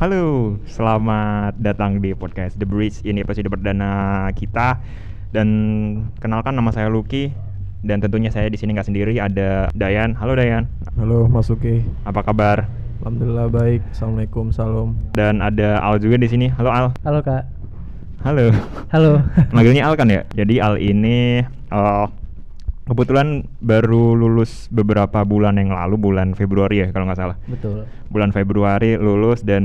Halo, selamat datang di podcast The Bridge. Ini episode perdana kita. Dan kenalkan nama saya Lucky. Dan tentunya saya di sini nggak sendiri, ada Dayan. Halo Dayan, Halo Mas Uki, apa kabar? Alhamdulillah baik. Assalamualaikum, salam. Dan ada Al juga di sini. Halo Al. Halo kak. Halo. Halo. Manggilnya Al kan ya? Jadi Al ini eh, kebetulan baru lulus beberapa bulan yang lalu, bulan Februari ya kalau nggak salah. Betul. Bulan Februari lulus dan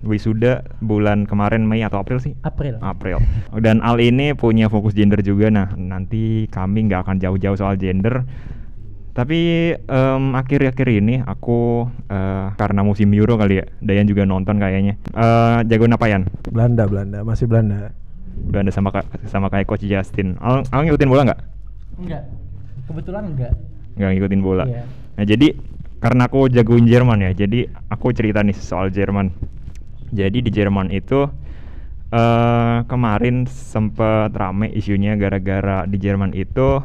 wisuda bulan kemarin Mei atau April sih? April. April. Dan Al ini punya fokus gender juga. Nah, nanti kami nggak akan jauh-jauh soal gender. Tapi em, akhir-akhir ini aku eh, karena musim Euro kali ya, Dayan juga nonton kayaknya. Eh jagoan apa Yan? Belanda, Belanda, masih Belanda. Ada sama sama kayak coach Justin. Al, Al ngikutin bola nggak? Enggak. Kebetulan enggak. Nggak ngikutin bola. Iya. Nah jadi karena aku jagoin Jerman ya, jadi aku cerita nih soal Jerman. Jadi di Jerman itu eh kemarin sempet rame isunya gara-gara di Jerman itu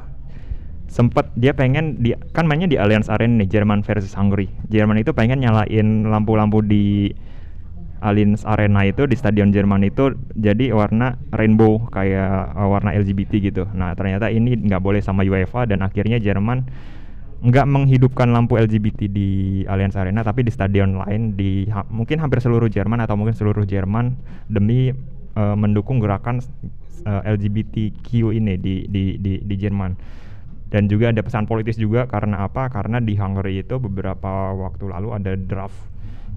sempet dia pengen di kan mainnya di Allianz Arena nih Jerman versus Hungary. Jerman itu pengen nyalain lampu-lampu di Allianz Arena itu di stadion Jerman itu jadi warna rainbow kayak uh, warna LGBT gitu. Nah ternyata ini nggak boleh sama UEFA dan akhirnya Jerman nggak menghidupkan lampu LGBT di Allianz Arena tapi di stadion lain di ha- mungkin hampir seluruh Jerman atau mungkin seluruh Jerman demi uh, mendukung gerakan uh, LGBTQ ini di di di, di Jerman dan juga ada pesan politis juga karena apa karena di Hungary itu beberapa waktu lalu ada draft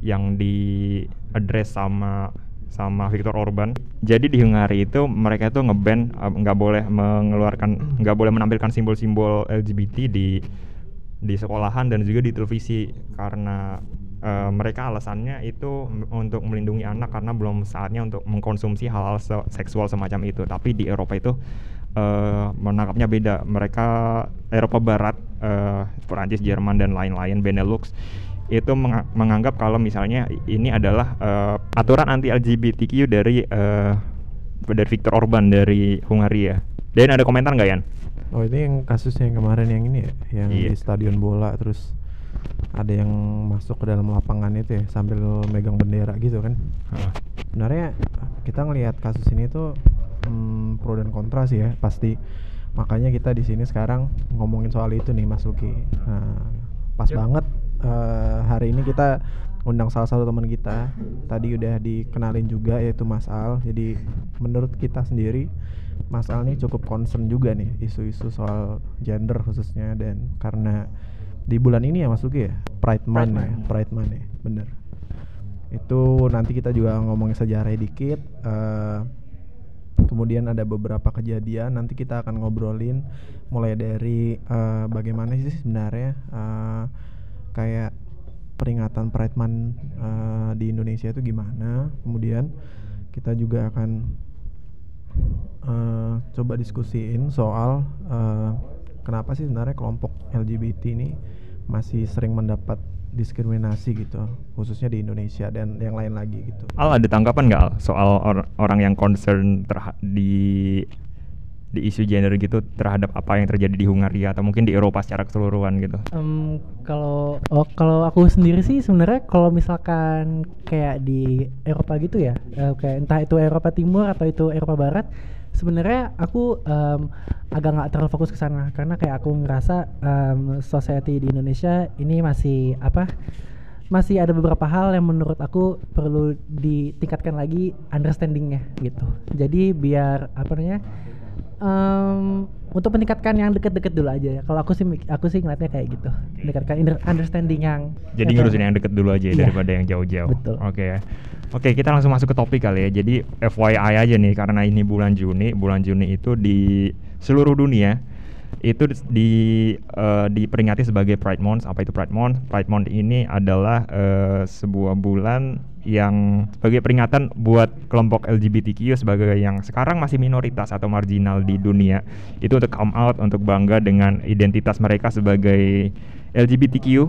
yang di address sama sama Viktor Orban. Jadi di Hungary itu mereka itu ngeban uh, nggak boleh mengeluarkan nggak boleh menampilkan simbol-simbol LGBT di di sekolahan dan juga di televisi karena uh, mereka alasannya itu untuk melindungi anak karena belum saatnya untuk mengkonsumsi hal-hal se- seksual semacam itu. Tapi di Eropa itu eh, menangkapnya beda. Mereka Eropa Barat, eh, Perancis, Jerman dan lain-lain Benelux itu menga- menganggap kalau misalnya ini adalah eh, aturan anti LGBTQ dari eh, dari Viktor Orban dari Hungaria. Dan ada komentar nggak Yan? Oh ini yang kasusnya yang kemarin yang ini ya, yang Iya. di stadion bola terus ada yang masuk ke dalam lapangan itu ya sambil megang bendera gitu kan. Hah. Sebenarnya kita ngelihat kasus ini tuh hmm, pro dan kontra sih ya pasti. Makanya kita di sini sekarang ngomongin soal itu nih Mas Luki. Nah, pas Yuk. banget eh, hari ini kita undang salah satu teman kita. Tadi udah dikenalin juga yaitu Mas Al. Jadi menurut kita sendiri Mas Al nih cukup concern juga nih isu-isu soal gender khususnya dan karena di bulan ini ya Mas Luki ya Pride Month ya. Pride Month ya bener itu nanti kita juga ngomongin sejarah dikit eh, kemudian ada beberapa kejadian nanti kita akan ngobrolin mulai dari eh, bagaimana sih sebenarnya eh, kayak peringatan Pride Month eh, di Indonesia itu gimana? Kemudian kita juga akan eh, coba diskusiin soal eh, kenapa sih sebenarnya kelompok LGBT ini masih sering mendapat diskriminasi gitu khususnya di Indonesia dan yang lain lagi gitu. Al ada tanggapan nggak Al soal or- orang yang concern di di isu gender gitu terhadap apa yang terjadi di Hungaria atau mungkin di Eropa secara keseluruhan gitu? Em, kalau oh, kalau aku sendiri sih sebenarnya kalau misalkan kayak di Eropa gitu ya, eh, kayak entah itu Eropa Timur atau itu Eropa Barat, sebenarnya aku em, agak nggak terlalu fokus ke sana karena kayak aku ngerasa em, society di Indonesia ini masih apa? masih ada beberapa hal yang menurut aku perlu ditingkatkan lagi understandingnya gitu. Jadi biar apa namanya em, untuk meningkatkan yang deket-deket dulu aja ya. Kalau aku sih aku sih ngeliatnya kayak gitu. Meningkatkan understanding yang Jadi yang ngurusin kayak- yang deket dulu aja ya Iya. daripada yang jauh-jauh. Betul. Oke ya. Oke, kita langsung masuk ke topik kali ya. Jadi FYI aja nih karena ini bulan Juni, bulan Juni itu di seluruh dunia itu di eh, diperingati sebagai Pride Month. Apa itu Pride Month? Pride Month ini adalah eh, sebuah bulan yang sebagai peringatan buat kelompok LGBTQ sebagai yang sekarang masih minoritas atau marginal di dunia itu untuk come out untuk bangga dengan identitas mereka sebagai LGBTQ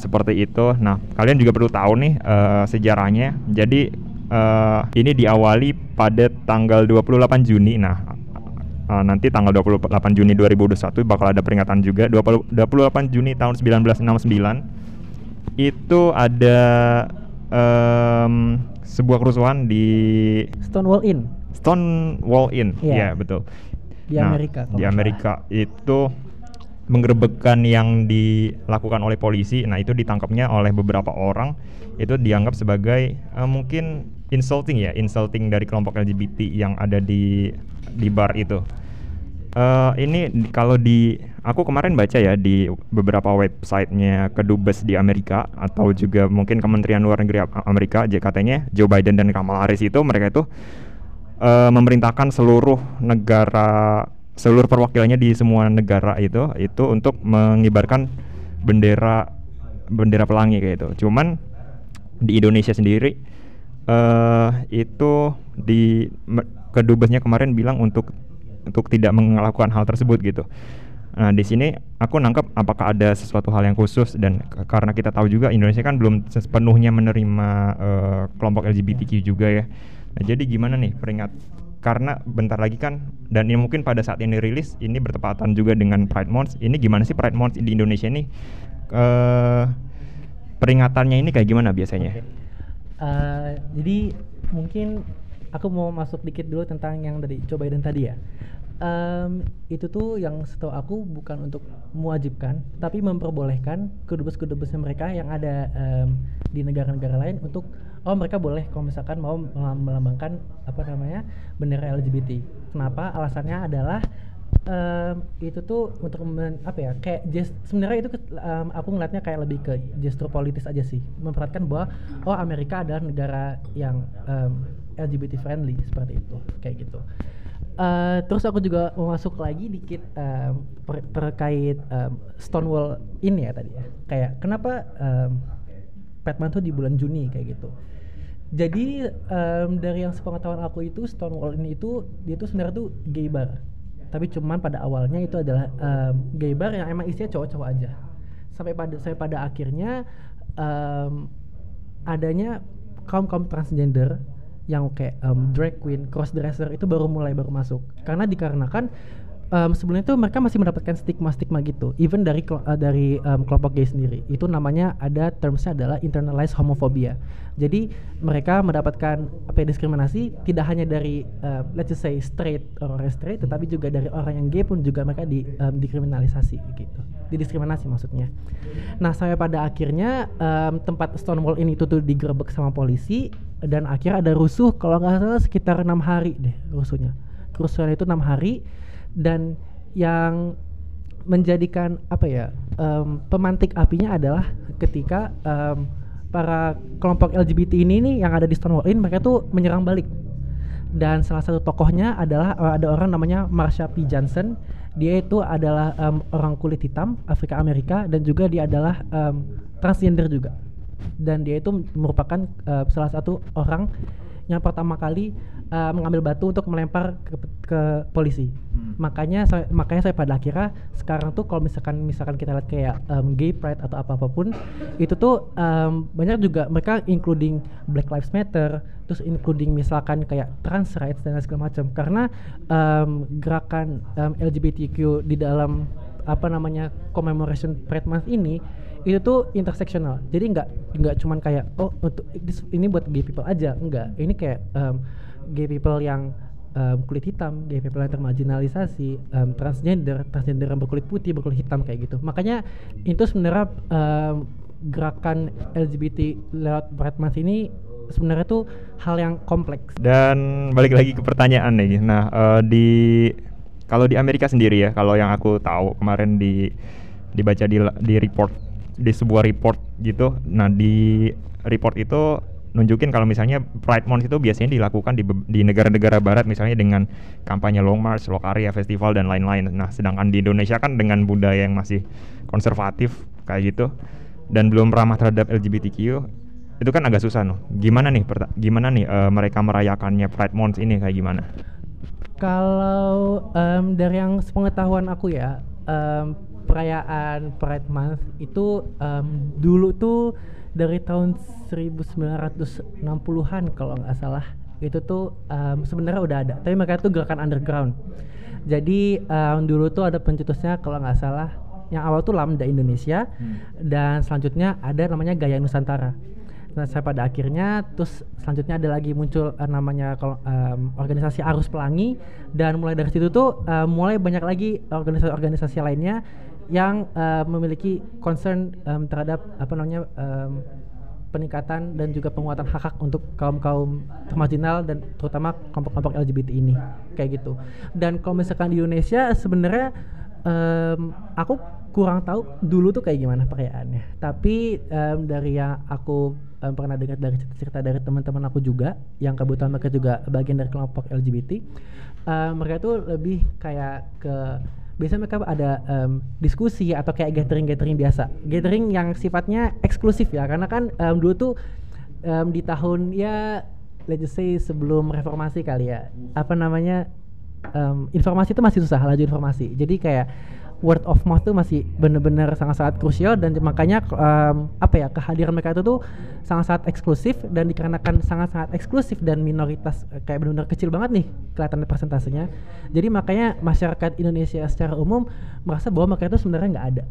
seperti itu. Nah, kalian juga perlu tahu nih eh, sejarahnya. Jadi eh, ini diawali pada tanggal 28 Juni. Nah, eh, nanti tanggal 28 Juni 2021 bakal ada peringatan juga 20, 28 Juni tahun 1969 itu ada em, sebuah kerusuhan di Stonewall Inn Stonewall Inn, ya betul. di Nah, Amerika. Di Amerika itu menggerebekkan yang dilakukan oleh polisi. Nah itu ditangkapnya oleh beberapa orang. Itu dianggap sebagai eh, mungkin insulting ya, insulting dari kelompok LGBT yang ada di di bar itu. Eh ini kalau di aku kemarin baca ya di beberapa websitenya kedubes di Amerika atau juga mungkin Kementerian Luar Negeri Amerika JKT-nya Joe Biden dan Kamala Harris itu mereka itu eh, memerintahkan seluruh negara seluruh perwakilannya di semua negara itu itu untuk mengibarkan bendera bendera pelangi kayak itu. Cuman di Indonesia sendiri eh itu di kedubesnya kemarin bilang untuk untuk tidak melakukan hal tersebut gitu. Nah, di sini aku nangkep apakah ada sesuatu hal yang khusus dan karena kita tahu juga Indonesia kan belum sepenuhnya menerima eh, kelompok LGBTQ juga ya. Nah, jadi gimana nih peringat karena bentar lagi kan dan ini mungkin pada saat ini rilis ini bertepatan juga dengan Pride Month. Ini gimana sih Pride Month di Indonesia ini eh peringatannya ini kayak gimana biasanya? Oke. Eh, jadi mungkin aku mau masuk dikit dulu tentang yang dari Joe Biden tadi ya. Em, itu tuh yang setahu aku bukan untuk mewajibkan, tapi memperbolehkan kedubes-kedubesnya mereka yang ada em, di negara-negara lain untuk oh mereka boleh kalau misalkan mau melam- melambangkan apa namanya bendera LGBT. Kenapa? Alasannya adalah em, itu tuh untuk men- apa ya kayak sebenarnya itu em, aku ngeliatnya kayak lebih ke gestur politis aja sih memperhatikan bahwa oh Amerika adalah negara yang em, LGBT friendly seperti itu kayak gitu Eh, terus aku juga mau masuk lagi dikit em, per- terkait em, Stonewall ini ya tadi ya. Kayak kenapa em, Batman tuh di bulan Juni kayak gitu. Jadi em, dari yang sepengetahuan aku itu Stonewall ini itu dia itu sebenarnya tuh gay bar. Tapi cuman pada awalnya itu adalah em, gay bar yang emang isinya cowok-cowok aja. Sampai pada sampai pada akhirnya em, adanya kaum kaum transgender yang kayak em, drag queen, crossdresser itu baru mulai baru masuk. Karena dikarenakan em, sebelumnya itu mereka masih mendapatkan stigma-stigma gitu. Even dari eh, dari em, kelompok gay sendiri. Itu namanya ada termsnya adalah internalized homophobia. Jadi mereka mendapatkan apa ya, diskriminasi tidak hanya dari em, let's just say straight orang straight tetapi juga dari orang yang gay pun juga mereka di em, dikriminalisasi gitu. Didiskriminasi maksudnya. Nah sampai pada akhirnya em, tempat Stonewall ini itu tuh digerebek sama polisi dan akhirnya ada rusuh kalau nggak salah sekitar enam hari deh rusuhnya. Kerusuhan itu enam hari dan yang menjadikan apa ya em, pemantik apinya adalah ketika em, para kelompok LGBT ini nih yang ada di Stonewall Inn mereka tuh menyerang balik. Dan salah satu tokohnya adalah eh, ada orang namanya Marsha P. Johnson. Dia itu adalah em, orang kulit hitam Afrika Amerika dan juga dia adalah em, transgender juga. Dan dia itu merupakan eh, salah satu orang yang pertama kali eh, mengambil batu untuk melempar ke, ke polisi. Makanya saya, makanya saya pada akhirnya sekarang tuh kalau misalkan misalkan kita lihat kayak em, gay pride atau apa apa pun itu tuh em, banyak juga mereka including Black Lives Matter terus including misalkan kayak trans rights dan segala macam. Karena em, gerakan em, LGBTQ di dalam apa namanya commemoration Pride Month ini itu tuh interseksional jadi nggak nggak cuman kayak oh untuk ini buat gay people aja. Enggak ini kayak em, gay people yang em, kulit hitam gay people yang termarginalisasi em, transgender transgender yang berkulit putih berkulit hitam kayak gitu makanya itu sebenarnya em, gerakan LGBT lewat Pride Month ini sebenarnya tuh hal yang kompleks Dan balik lagi ke pertanyaan nih. Nah, eh, di kalau di Amerika sendiri ya, kalau yang aku tahu kemarin di dibaca di di report di sebuah report gitu. Nah, di report itu nunjukin kalau misalnya Pride Month itu biasanya dilakukan di di negara-negara barat misalnya dengan kampanye Long March, Lokaria Festival dan lain-lain. Nah, sedangkan di Indonesia kan dengan budaya yang masih konservatif kayak gitu dan belum ramah terhadap LGBTQ itu kan agak susah noh. Gimana nih gimana nih eh, mereka merayakannya Pride Month ini kayak gimana? Kalau em, dari yang sepengetahuan aku ya, em, perayaan Pride Month itu em, dulu tuh dari tahun 1960-an kalau nggak salah. Itu tuh em, sebenarnya udah ada, tapi mereka tuh gerakan underground. Jadi em, dulu tuh ada pencetusnya kalau nggak salah, yang awal tuh Lambda Indonesia dan selanjutnya ada namanya Gaya Nusantara. Nah, saya pada akhirnya terus selanjutnya ada lagi muncul uh, namanya kalau um, organisasi Arus Pelangi dan mulai dari situ tuh uh, mulai banyak lagi organisasi-organisasi lainnya yang uh, memiliki concern um, terhadap apa namanya um, peningkatan dan juga penguatan hak-hak untuk kaum-kaum termarginal dan terutama kelompok-kelompok LGBT ini kayak gitu. Dan kalau misalkan di Indonesia sebenarnya um, aku kurang tahu dulu tuh kayak gimana perayaannya. Tapi um, dari yang aku um, pernah dengar dari cerita-cerita dari teman-teman aku juga yang kebetulan mereka juga bagian dari kelompok LGBT, um, mereka tuh lebih kayak ke biasanya mereka ada um, diskusi atau kayak gathering-gathering biasa. Gathering yang sifatnya eksklusif ya, karena kan um, dulu tuh um, di tahun ya let's just say sebelum reformasi kali ya, apa namanya um, informasi itu masih susah laju informasi. Jadi kayak word of mouth tuh masih benar-benar sangat-sangat krusial dan makanya um, apa ya kehadiran mereka itu tuh sangat-sangat eksklusif dan dikarenakan sangat-sangat eksklusif dan minoritas eh, kayak benar-benar kecil banget nih kelihatan persentasenya. Jadi makanya masyarakat Indonesia secara umum merasa bahwa mereka itu sebenarnya nggak ada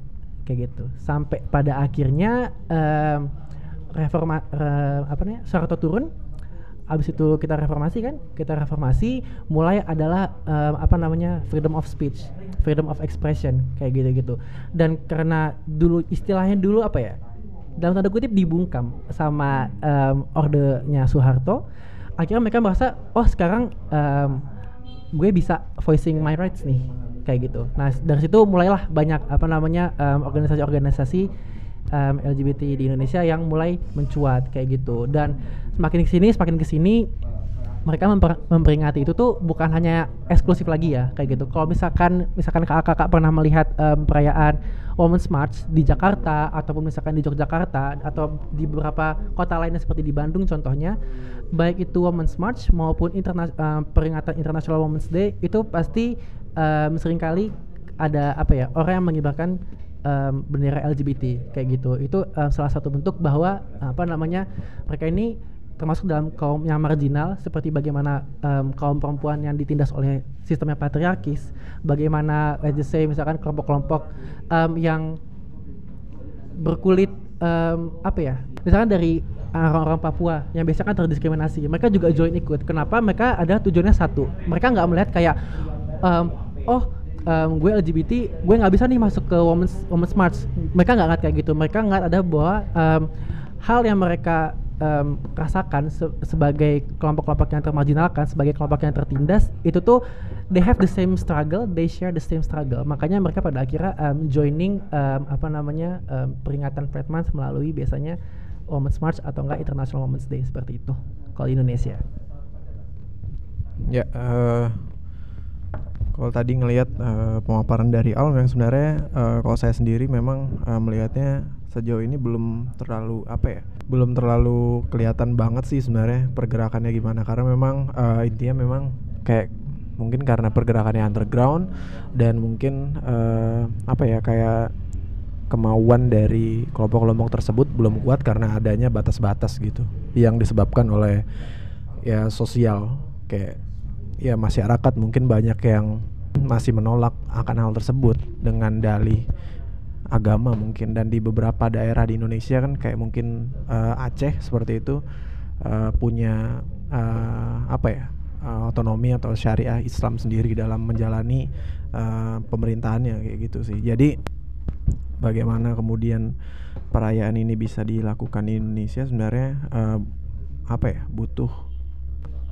kayak gitu. Sampai pada akhirnya um, reforma uh, apa namanya Soeharto turun abis itu kita reformasi kan? Kita reformasi mulai adalah um, apa namanya freedom of speech freedom of expression kayak gitu gitu dan karena dulu istilahnya dulu apa ya? Dalam tanda kutip dibungkam sama um, ordenya Soeharto akhirnya mereka merasa oh sekarang um, gue bisa voicing my rights nih. Kayak gitu. Nah dari situ mulailah banyak apa namanya organisasi-organisasi um, LGBT di Indonesia yang mulai mencuat kayak gitu dan semakin ke sini semakin ke sini mereka memper, memperingati itu tuh bukan hanya eksklusif lagi ya kayak gitu. Kalau misalkan misalkan kakak-kakak pernah melihat um, perayaan Women's March di Jakarta ataupun misalkan di Yogyakarta atau di beberapa kota lainnya seperti di Bandung contohnya, baik itu Women's March maupun interna um, peringatan International Women's Day itu pasti um, sering kali ada apa ya orang yang mengibarkan um, bendera LGBT kayak gitu. Itu um, salah satu bentuk bahwa apa namanya mereka ini termasuk dalam kaum yang marginal seperti bagaimana um, kaum perempuan yang ditindas oleh sistem yang patriarkis, bagaimana let's just say misalkan kelompok-kelompok um, yang berkulit um, apa ya, misalkan dari orang-orang Papua yang biasanya kan terdiskriminasi, mereka juga join ikut. Kenapa? Mereka ada tujuannya satu, mereka nggak melihat kayak um, oh um, gue LGBT, gue nggak bisa nih masuk ke Women's Women's March. Mereka nggak ngerti kayak gitu. Mereka nggak ada bahwa um, hal yang mereka um, rasakan se sebagai kelompok-kelompok yang termarginalkan, sebagai kelompok yang tertindas, itu tuh they have the same struggle, they share the same struggle. Makanya mereka pada akhirnya um, joining um, apa namanya um, peringatan Pride Month melalui biasanya Women's March atau enggak International Women's Day seperti itu kalau Indonesia. Ya, uh, kalau tadi ngelihat uh, pemaparan dari Al, yang sebenarnya uh, kalau saya sendiri memang uh, melihatnya sejauh ini belum terlalu apa ya belum terlalu kelihatan banget sih sebenarnya pergerakannya gimana. Karena memang uh, intinya memang kayak mungkin karena pergerakannya underground dan mungkin uh, apa ya kayak kemauan dari kelompok-kelompok tersebut belum kuat karena adanya batas-batas gitu yang disebabkan oleh ya sosial. Kayak ya masyarakat mungkin banyak yang masih menolak akan hal tersebut dengan dalih agama mungkin. Dan di beberapa daerah di Indonesia kan kayak mungkin uh, Aceh seperti itu uh, punya uh, apa ya uh, otonomi atau syariah Islam sendiri dalam menjalani uh, pemerintahannya kayak gitu sih. Jadi bagaimana kemudian perayaan ini bisa dilakukan di Indonesia? Sebenarnya uh, apa ya butuh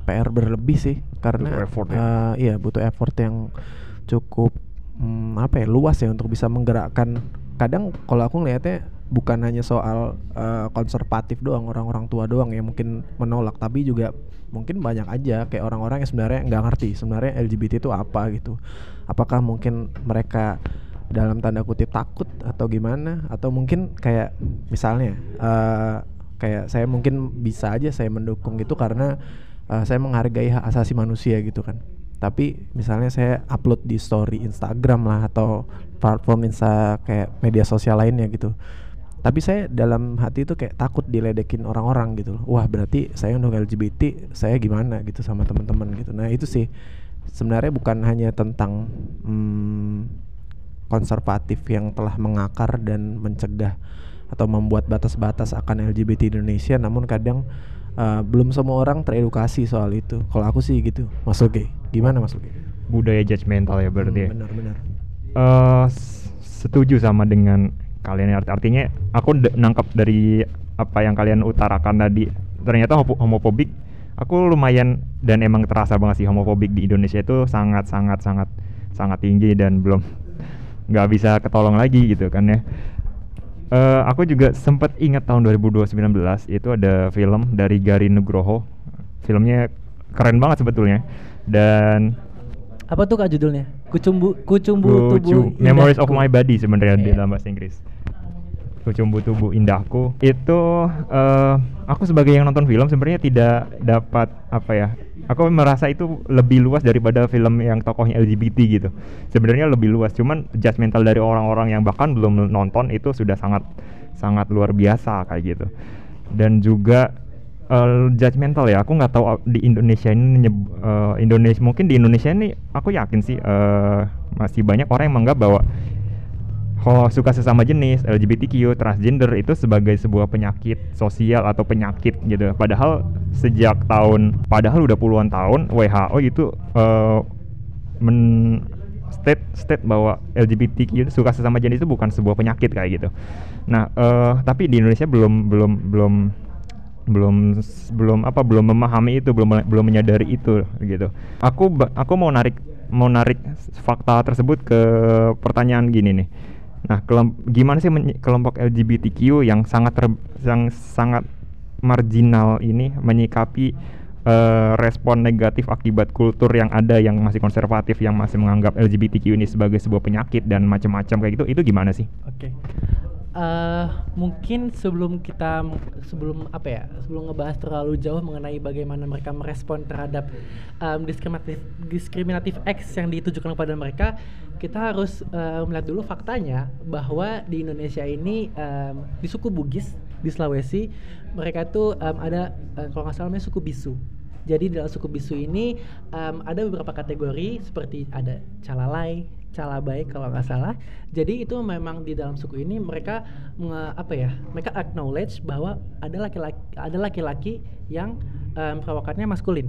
PR berlebih sih karena butuh effort ya. uh, iya butuh effort yang cukup hmm, apa ya luas ya untuk bisa menggerakkan. Kadang kalau aku ngelihatnya bukan hanya soal uh, konservatif doang orang-orang tua doang yang mungkin menolak tapi juga mungkin banyak aja kayak orang-orang yang sebenarnya nggak ngerti sebenarnya LGBT itu apa gitu. Apakah mungkin mereka dalam tanda kutip takut atau gimana? Atau mungkin kayak misalnya uh, kayak saya mungkin bisa aja saya mendukung itu karena uh, saya menghargai hak asasi manusia gitu kan. Tapi misalnya saya upload di story Instagram lah atau platform insta kayak media sosial lainnya gitu. Tapi saya dalam hati itu kayak takut diledekin orang-orang gitu wah berarti saya untuk LGBT saya gimana gitu sama teman-teman gitu. Nah itu sih. Sebenarnya bukan hanya tentang hmm, konservatif yang telah mengakar dan mencegah atau membuat batas-batas akan LGBT Indonesia namun kadang uh, belum semua orang teredukasi soal itu. Kalau aku sih gitu. Mas Oke gimana Mas Oke budaya judgmental ya berarti ya? benar benar. Eh, s- setuju sama dengan kalian. Art- artinya aku nangkap dari apa yang kalian utarakan tadi ternyata homo- homofobik aku lumayan dan emang terasa banget sih homofobik di Indonesia itu sangat sangat sangat sangat tinggi dan belum nggak bisa ketolong lagi gitu kan ya Eh, aku juga sempat ingat tahun 2019 itu ada film dari Gari Nugroho filmnya keren banget sebetulnya dan Apa tuh kak judulnya? Kucumbu Kucumbu Kucu- tubuh Memories of Indahku. My Body sebenarnya di Iya. dalam bahasa Inggris. Kucumbu tubuh indahku itu eh, aku sebagai yang nonton film sebenarnya tidak dapat apa ya aku merasa itu lebih luas daripada film yang tokohnya LGBT gitu. Sebenarnya lebih luas cuman judgmental dari orang-orang yang bahkan belum nonton itu sudah sangat sangat luar biasa kayak gitu. Dan juga eh, judgmental ya aku nggak tahu uh, di Indonesia ini eh, Indonesia mungkin di Indonesia ini aku yakin sih eh, masih banyak orang yang menganggap bahwa ho- suka sesama jenis LGBTQ transgender itu sebagai sebuah penyakit sosial atau penyakit gitu. Padahal sejak tahun padahal udah puluhan tahun WHO itu eh, men state state bahwa LGBTQ suka sesama jenis itu bukan sebuah penyakit kayak gitu. Nah eh, tapi di Indonesia belum belum belum belum belum apa belum memahami itu belum belum menyadari itu gitu. Aku aku mau narik mau narik fakta tersebut ke pertanyaan gini nih nah kelom- gimana sih kelompok LGBTQ yang sangat ter- yang sangat marginal ini menyikapi eh, respon negatif akibat kultur yang ada yang masih konservatif yang masih menganggap LGBTQ ini sebagai sebuah penyakit dan macam-macam kayak gitu itu gimana sih Oke. Eh, mungkin sebelum kita sebelum apa ya sebelum ngebahas terlalu jauh mengenai bagaimana mereka merespon terhadap em, diskriminatif diskriminatif X yang ditujukan kepada mereka kita harus eh, melihat dulu faktanya bahwa di Indonesia ini em, di suku Bugis di Sulawesi mereka tuh em, ada eh, kalau nggak salah namanya suku Bisu jadi dalam suku bisu ini em, ada beberapa kategori seperti ada calalai, calabai kalau nggak salah. Jadi itu memang di dalam suku ini mereka menge- apa ya? Mereka acknowledge bahwa ada laki-laki ada laki-laki yang em, perawakannya maskulin.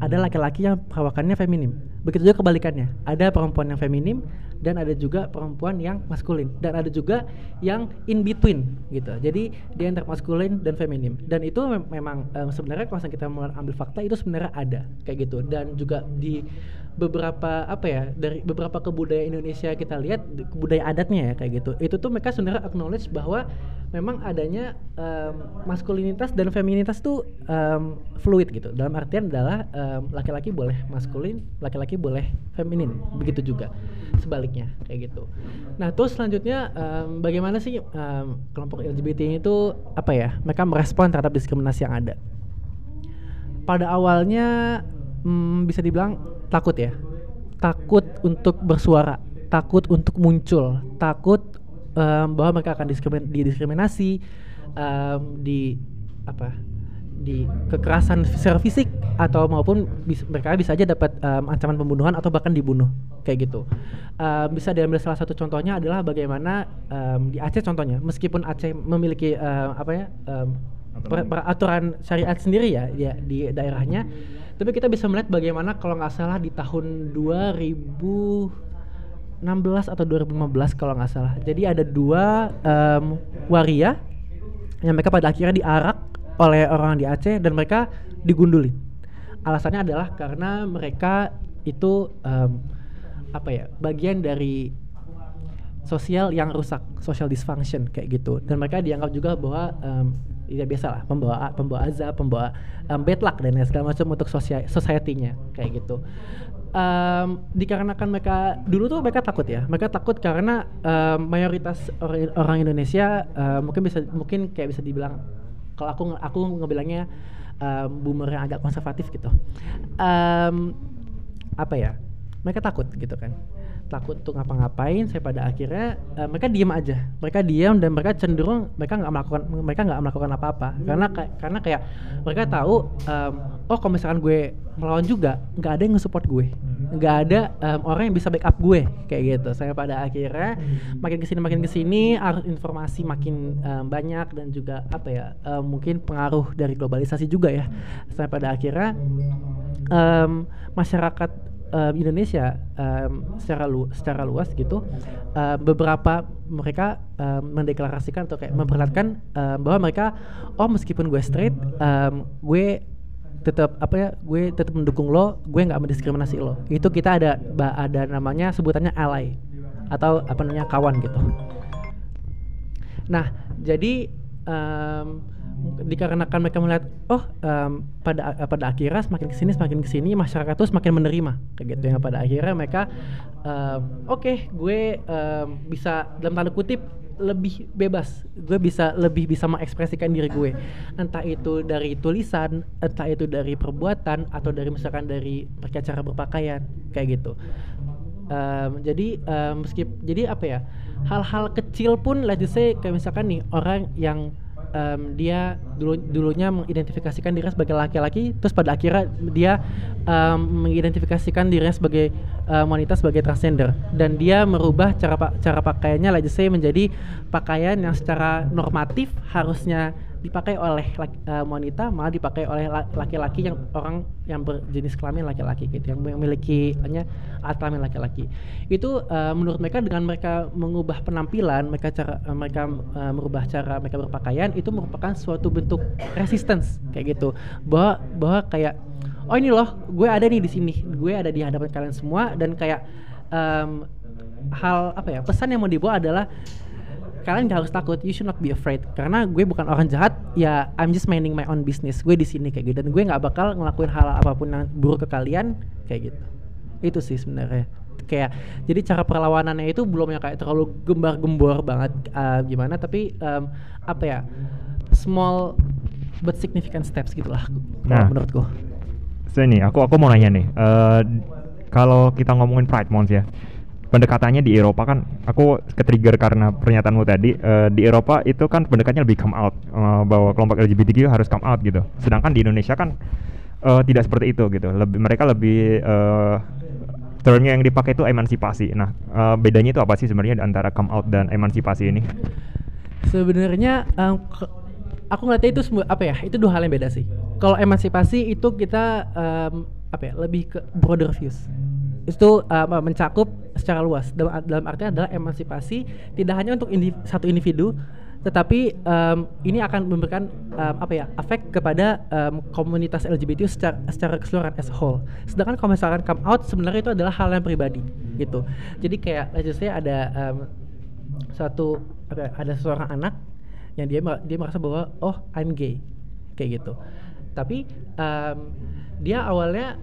Ada laki-laki yang perawakannya feminim. Begitu juga kebalikannya. Ada perempuan yang feminim dan ada juga perempuan yang maskulin dan ada juga yang in between gitu. Jadi dia antara maskulin dan feminim. Dan itu mem- memang em, sebenarnya kalau kita ambil fakta itu sebenarnya ada kayak gitu dan juga di beberapa apa ya dari beberapa kebudayaan Indonesia kita lihat kebudayaan adatnya ya kayak gitu. Itu tuh mereka sebenarnya acknowledge bahwa memang adanya em, maskulinitas dan feminitas tuh em, fluid gitu. Dalam artian adalah em, laki-laki boleh maskulin laki-laki boleh feminin. Begitu juga sebaliknya kayak gitu. Nah terus selanjutnya em, bagaimana sih em, kelompok LGBT ini tuh apa ya mereka merespon terhadap diskriminasi yang ada? Pada awalnya hmm, bisa dibilang takut ya. Takut untuk bersuara takut untuk muncul takut em, bahwa mereka akan diskrimin- didiskriminasi em, di apa di kekerasan secara fisik atau maupun bis- mereka bisa aja dapat em, ancaman pembunuhan atau bahkan dibunuh kayak gitu. Em, bisa diambil salah satu contohnya adalah bagaimana em, di Aceh contohnya meskipun Aceh memiliki em, apa ya em, per- peraturan syariat sendiri ya ya di daerahnya. Tapi kita bisa melihat bagaimana kalau nggak salah di tahun 2016 atau 2015 kalau nggak salah. Jadi ada dua em, waria yang mereka pada akhirnya diarak oleh orang di Aceh dan mereka digundulin alasannya adalah karena mereka itu em, apa ya bagian dari sosial yang rusak, social dysfunction kayak gitu. Dan mereka dianggap juga bahwa em, ya biasa lah pembawa pembawa azab, pembawa em, bad luck dan lain segala macam untuk sosia- society-nya kayak gitu. Em, dikarenakan mereka dulu tuh mereka takut ya, mereka takut karena em, mayoritas orang, orang Indonesia em, mungkin bisa mungkin kayak bisa dibilang kalau aku aku ngebilangnya em, boomer yang agak konservatif gitu. Em, apa ya? Mereka takut gitu kan takut untuk ngapa-ngapain saya pada akhirnya eh, mereka diam aja. Mereka diam dan mereka cenderung mereka nggak melakukan mereka nggak melakukan apa-apa. Karena kayak karena kayak mereka tahu em, oh kalau misalkan gue melawan juga nggak ada yang nge-support gue. Nggak ada em, orang yang bisa backup gue kayak gitu. Saya pada akhirnya makin ke sini makin ke sini arus informasi makin em, banyak dan juga apa ya em, mungkin pengaruh dari globalisasi juga ya. Saya pada akhirnya em, masyarakat em, Indonesia em, secara lu secara luas gitu em, beberapa mereka em, mendeklarasikan atau kayak memperlihatkan em, bahwa mereka oh meskipun gue straight em, gue tetap apa ya gue tetap mendukung lo gue nggak mendiskriminasi lo. Itu kita ada ada namanya sebutannya ally atau apa namanya kawan gitu. Nah jadi em, dikarenakan mereka melihat oh em, pada pada akhirnya semakin ke sini semakin ke sini masyarakat tuh semakin menerima. Kayak gitu ya pada akhirnya mereka em, oke gue em, bisa dalam tanda kutip lebih bebas. Gue bisa lebih bisa mengekspresikan diri gue. Entah itu dari tulisan entah itu dari perbuatan atau dari misalkan dari mereka cara berpakaian kayak gitu. Em, jadi em, meskip jadi apa ya hal-hal kecil pun let's say kayak misalkan nih orang yang em, dia dulu dulunya mengidentifikasikan dirinya sebagai laki-laki terus pada akhirnya dia em, mengidentifikasikan dirinya sebagai em, wanita sebagai transgender. Dan dia merubah cara cara pakaiannya let's say menjadi pakaian yang secara normatif harusnya dipakai oleh eh, wanita malah dipakai oleh la- laki-laki yang orang yang berjenis kelamin laki-laki gitu yang memiliki hanya alat kelamin laki-laki. Itu eh, menurut mereka dengan mereka mengubah penampilan mereka cara eh, mereka eh, merubah cara mereka berpakaian itu merupakan suatu bentuk resistance kayak gitu. Bahwa bahwa kayak oh ini loh gue ada nih di sini gue ada di hadapan kalian semua dan kayak em, hal apa ya pesan yang mau dibawa adalah kalian gak harus takut. You should not be afraid. Karena gue bukan orang jahat ya I'm just minding my own business. Gue di sini kayak gitu. Dan gue nggak bakal ngelakuin hal apa pun yang buruk ke kalian kayak gitu. Itu sih sebenarnya. Kayak jadi cara perlawanannya itu belum yang kayak terlalu gembar-gembor banget uh, gimana. Tapi um, apa ya small but significant steps gitulah Nah. menurut gue So ini aku aku mau nanya nih, eh, kalau kita ngomongin Pride Month ya, pendekatannya di Eropa kan, aku ketrigger karena pernyataanmu tadi eh, di Eropa itu kan pendekatannya lebih come out eh, bahwa kelompok LGBTQ harus come out gitu, sedangkan di Indonesia kan eh, tidak seperti itu gitu, lebih mereka lebih eh, termnya yang dipakai itu emansipasi. Nah eh, bedanya itu apa sih sebenarnya antara come out dan emansipasi ini? Sebenarnya ke- aku ngeliatnya itu apa ya? Itu dua hal yang beda sih. Kalau emansipasi itu kita em, apa ya? Lebih ke broader views. Itu em, mencakup secara luas. Dalam dalam artinya adalah emansipasi tidak hanya untuk indi- satu individu, tetapi em, ini akan memberikan em, apa ya? efek kepada em, komunitas LGBT secara secara keseluruhan as a whole. Sedangkan kalau misalkan come out sebenarnya itu adalah hal yang pribadi gitu. Jadi kayak let's just say ada em, satu ya, ada seorang anak yang dia dia merasa bahwa oh I'm gay kayak gitu tapi em, dia awalnya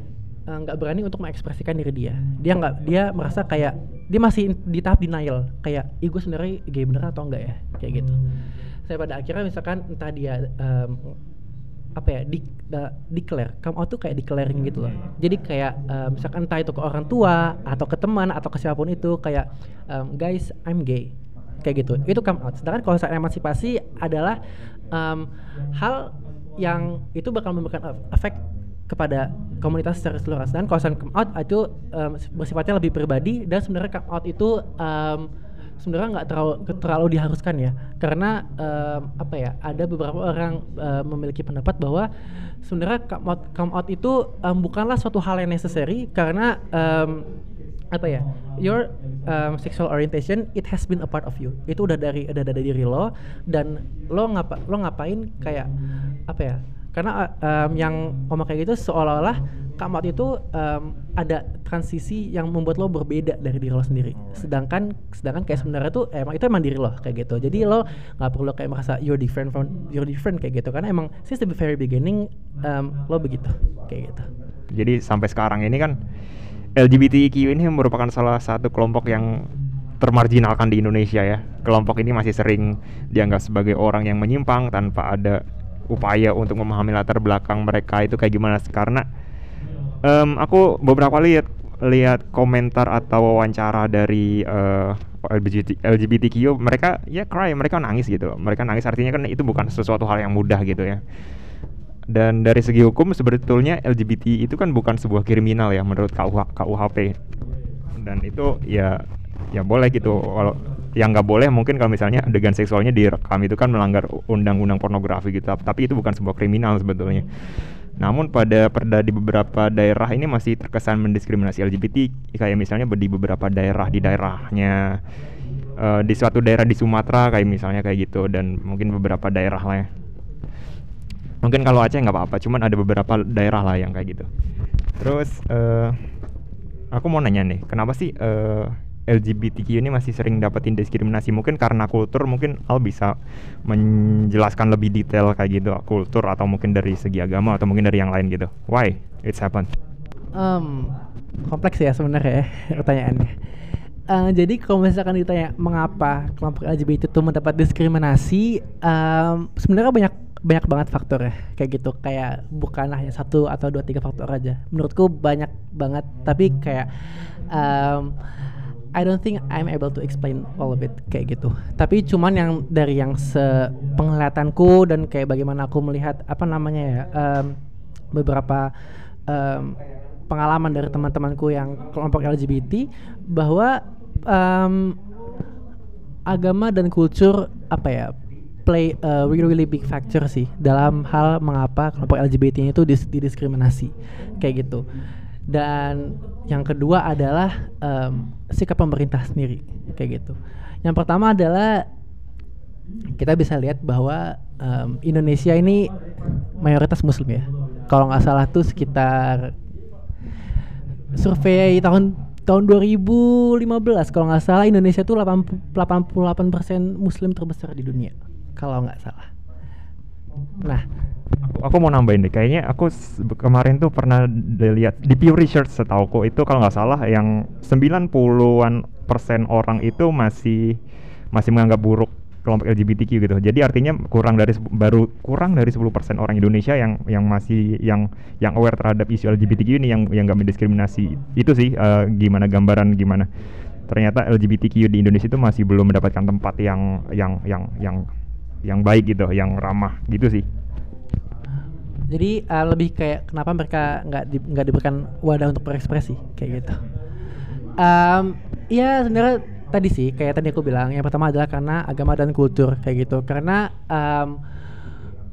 eh, nggak berani untuk mengekspresikan diri dia. Dia nggak dia merasa kayak dia masih di tahap denial. Kayak ih gue sebenarnya gay beneran atau enggak ya? Kayak gitu. Saya pada akhirnya misalkan entah dia em, apa ya di, da- declare. Come out tuh kayak declaring gitu loh. Jadi kayak em, misalkan entah itu ke orang tua atau ke teman atau ke siapa pun itu kayak em, guys I'm gay. Kayak gitu. Itu come out. Sedangkan kalau saya emansipasi adalah em, hal yang itu bakal memberikan ef- efek kepada komunitas secara keseluruhan dan kalau saya come out itu em, bersifatnya lebih pribadi dan sebenarnya come out itu em, sebenarnya nggak terlalu terlalu diharuskan ya. Karena em, apa ya ada beberapa orang em, memiliki pendapat bahwa sebenarnya come out, come out itu em, bukanlah suatu hal yang necessary karena em, apa ya your um, sexual orientation it has been a part of you. Itu udah dari udah dari diri lo dan lo ngapa lo ngapain kayak apa ya karena um, yang ngomong kayak gitu seolah-olah out itu um, ada transisi yang membuat lo berbeda dari diri lo sendiri. Sedangkan sedangkan kayak sebenarnya tuh emang itu emang diri lo kayak gitu. Jadi lo nggak perlu kayak merasa you're different from you're different kayak gitu. Karena emang since the very beginning um, lo begitu kayak gitu. Jadi sampai sekarang ini kan LGBTQ ini merupakan salah satu kelompok yang termarginalkan di Indonesia ya. Kelompok ini masih sering dianggap sebagai orang yang menyimpang tanpa ada upaya untuk memahami latar belakang mereka itu kayak gimana karena em, aku beberapa lihat lihat komentar atau wawancara dari eh, LGBT, LGBTQ mereka ya cry mereka nangis gitu loh. mereka nangis artinya kan itu bukan sesuatu hal yang mudah gitu ya. Dan dari segi hukum sebetulnya LGBT itu kan bukan sebuah kriminal ya menurut KUH, KUHP dan itu ya ya boleh gitu kalau yang nggak boleh mungkin kalau misalnya adegan seksualnya direkam itu kan melanggar undang-undang pornografi gitu. Tapi itu bukan sebuah kriminal sebetulnya. Namun pada perda di beberapa daerah ini masih terkesan mendiskriminasi LGBT kayak misalnya di beberapa daerah di daerahnya uh, di suatu daerah di Sumatera kayak misalnya kayak gitu dan mungkin beberapa daerah lah ya. Mungkin kalau Aceh nggak apa-apa cuman ada beberapa daerah lah yang kayak gitu. Terus uh, aku mau nanya nih kenapa sih uh, LGBTQ ini masih sering dapetin diskriminasi. Mungkin karena kultur mungkin Al bisa menjelaskan lebih detail kayak gitu kultur atau mungkin dari segi agama atau mungkin dari yang lain gitu. Why it's happen um, kompleks ya sebenarnya ya pertanyaannya. Uh, jadi kalau misalkan ditanya mengapa kelompok LGBT itu mendapat diskriminasi um, sebenarnya banyak banyak banget faktor ya kayak gitu. Kayak bukan hanya satu atau dua tiga faktor aja. Menurutku banyak banget tapi kayak um, I don't think I'm able to explain all of it kayak gitu tapi cuman yang dari yang sepenglihatanku dan kayak bagaimana aku melihat apa namanya ya um, beberapa um, pengalaman dari teman-temanku yang kelompok LGBT bahwa um, agama dan kultur apa ya play a really really big factor sih dalam hal mengapa kelompok LGBT itu dis didiskriminasi kayak gitu. Dan yang kedua adalah um, sikap pemerintah sendiri kayak gitu. Yang pertama adalah kita bisa lihat bahwa um, Indonesia ini mayoritas Muslim ya. Kalau nggak salah tuh sekitar survei tahun tahun 2015 kalau nggak salah Indonesia tuh 88% Muslim terbesar di dunia kalau nggak salah. Nah, aku, aku mau nambahin deh. Kayaknya aku kemarin tuh pernah lihat di Pew Research setauku itu kalau nggak salah yang 90-an persen orang itu masih masih menganggap buruk kelompok LGBTQ gitu. Jadi artinya kurang dari baru kurang dari 10% orang Indonesia yang yang masih yang yang aware terhadap isu LGBTQ ini yang yang gak mendiskriminasi. Itu sih uh, gimana gambaran gimana ternyata LGBTQ di Indonesia itu masih belum mendapatkan tempat yang yang yang yang yang baik gitu, yang ramah gitu sih. Jadi uh, lebih kayak kenapa mereka nggak di, nggak diberikan wadah untuk berekspresi kayak gitu. Um, ya sebenarnya tadi sih kayak tadi aku bilang yang pertama adalah karena agama dan kultur kayak gitu. Karena um,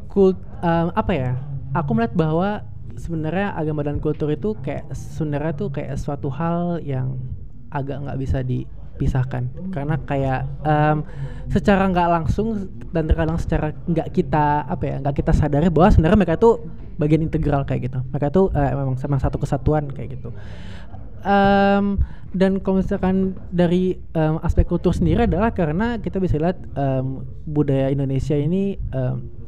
kult um, apa ya? Aku melihat bahwa sebenarnya agama dan kultur itu kayak sebenarnya tuh kayak suatu hal yang agak nggak bisa di pisahkan karena kayak um, secara nggak langsung dan terkadang secara nggak kita apa ya nggak kita sadari bahwa sebenarnya mereka itu bagian integral kayak gitu mereka itu uh, memang sama satu kesatuan kayak gitu um, dan kalau misalkan dari um, aspek kultur sendiri adalah karena kita bisa lihat um, budaya Indonesia ini um,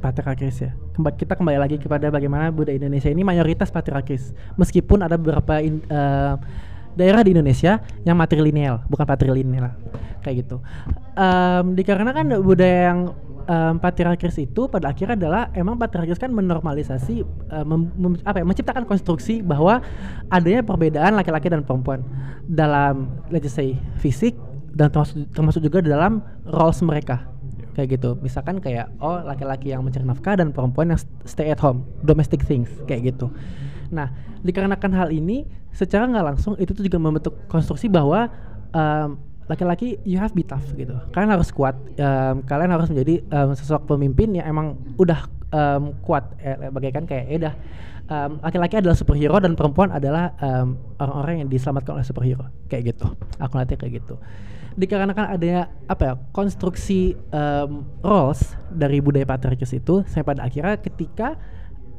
patriarkis ya. Kembali kita kembali lagi kepada bagaimana budaya Indonesia ini mayoritas patriarkis. Meskipun ada beberapa in, uh, daerah di Indonesia yang matrilineal, bukan patrilineal. Kayak gitu. Um, dikarenakan budaya yang um, patriarkis itu pada akhirnya adalah emang patriarkis kan menormalisasi um, mem, apa ya, menciptakan konstruksi bahwa adanya perbedaan laki-laki dan perempuan dalam let's say fisik dan termasuk termasuk juga dalam roles mereka. Kayak gitu. Misalkan kayak oh laki-laki yang mencari nafkah dan perempuan yang stay at home domestic things. Kayak gitu. Nah, dikarenakan hal ini, secara nggak langsung itu tuh juga membentuk konstruksi bahwa um, laki-laki you have be tough gitu. Kalian harus kuat. Um, kalian harus menjadi um, sosok pemimpin yang emang udah um, kuat. Eh, bagaikan kayak ya udah um, laki-laki adalah superhero dan perempuan adalah um, orang-orang yang diselamatkan oleh superhero. Kayak gitu. Aku nanti kayak gitu. Dikarenakan adanya apa ya konstruksi um, roles dari budaya patriarkis itu, saya pada akhirnya ketika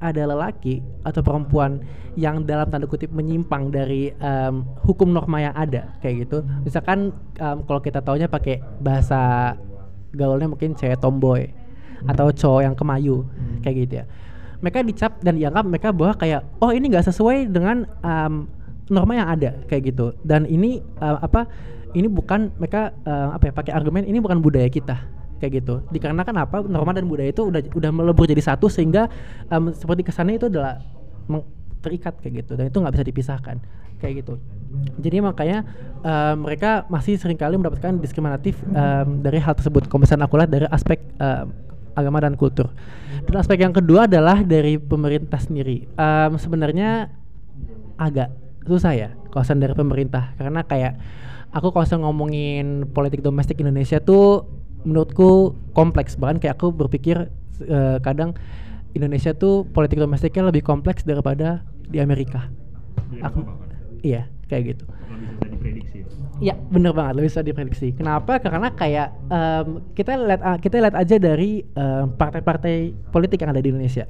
ada lelaki atau perempuan yang dalam tanda kutip menyimpang dari um, hukum norma yang ada kayak gitu. Misalkan um, kalau kita taunya pakai bahasa gaulnya mungkin cewek tomboy atau cowok yang kemayu hmm. kayak gitu ya. Mereka dicap dan dianggap mereka bahwa kayak oh ini nggak sesuai dengan um, norma yang ada kayak gitu. Dan ini uh, apa ini bukan mereka uh, apa ya pakai argumen ini bukan budaya kita kayak gitu. Dikarenakan apa? Norma dan budaya itu udah udah melebur jadi satu sehingga um, seperti kesannya itu adalah terikat kayak gitu dan itu nggak bisa dipisahkan kayak gitu. Jadi makanya um, mereka masih sering kali mendapatkan diskriminatif um, dari hal tersebut. Kalau misalnya aku lihat dari aspek um, agama dan kultur. Dan aspek yang kedua adalah dari pemerintah sendiri. Em, sebenarnya agak susah ya kawasan dari pemerintah. Karena kayak aku kalau ngomongin politik domestik Indonesia tuh menurutku kompleks bahkan kayak aku berpikir eh, kadang Indonesia tuh politik domestiknya lebih kompleks daripada di Amerika. Aku iya kayak gitu. Iya, bener banget, lebih bisa diprediksi. Kenapa? Karena kayak em, kita lihat kita lihat aja dari partai-partai politik yang ada di Indonesia.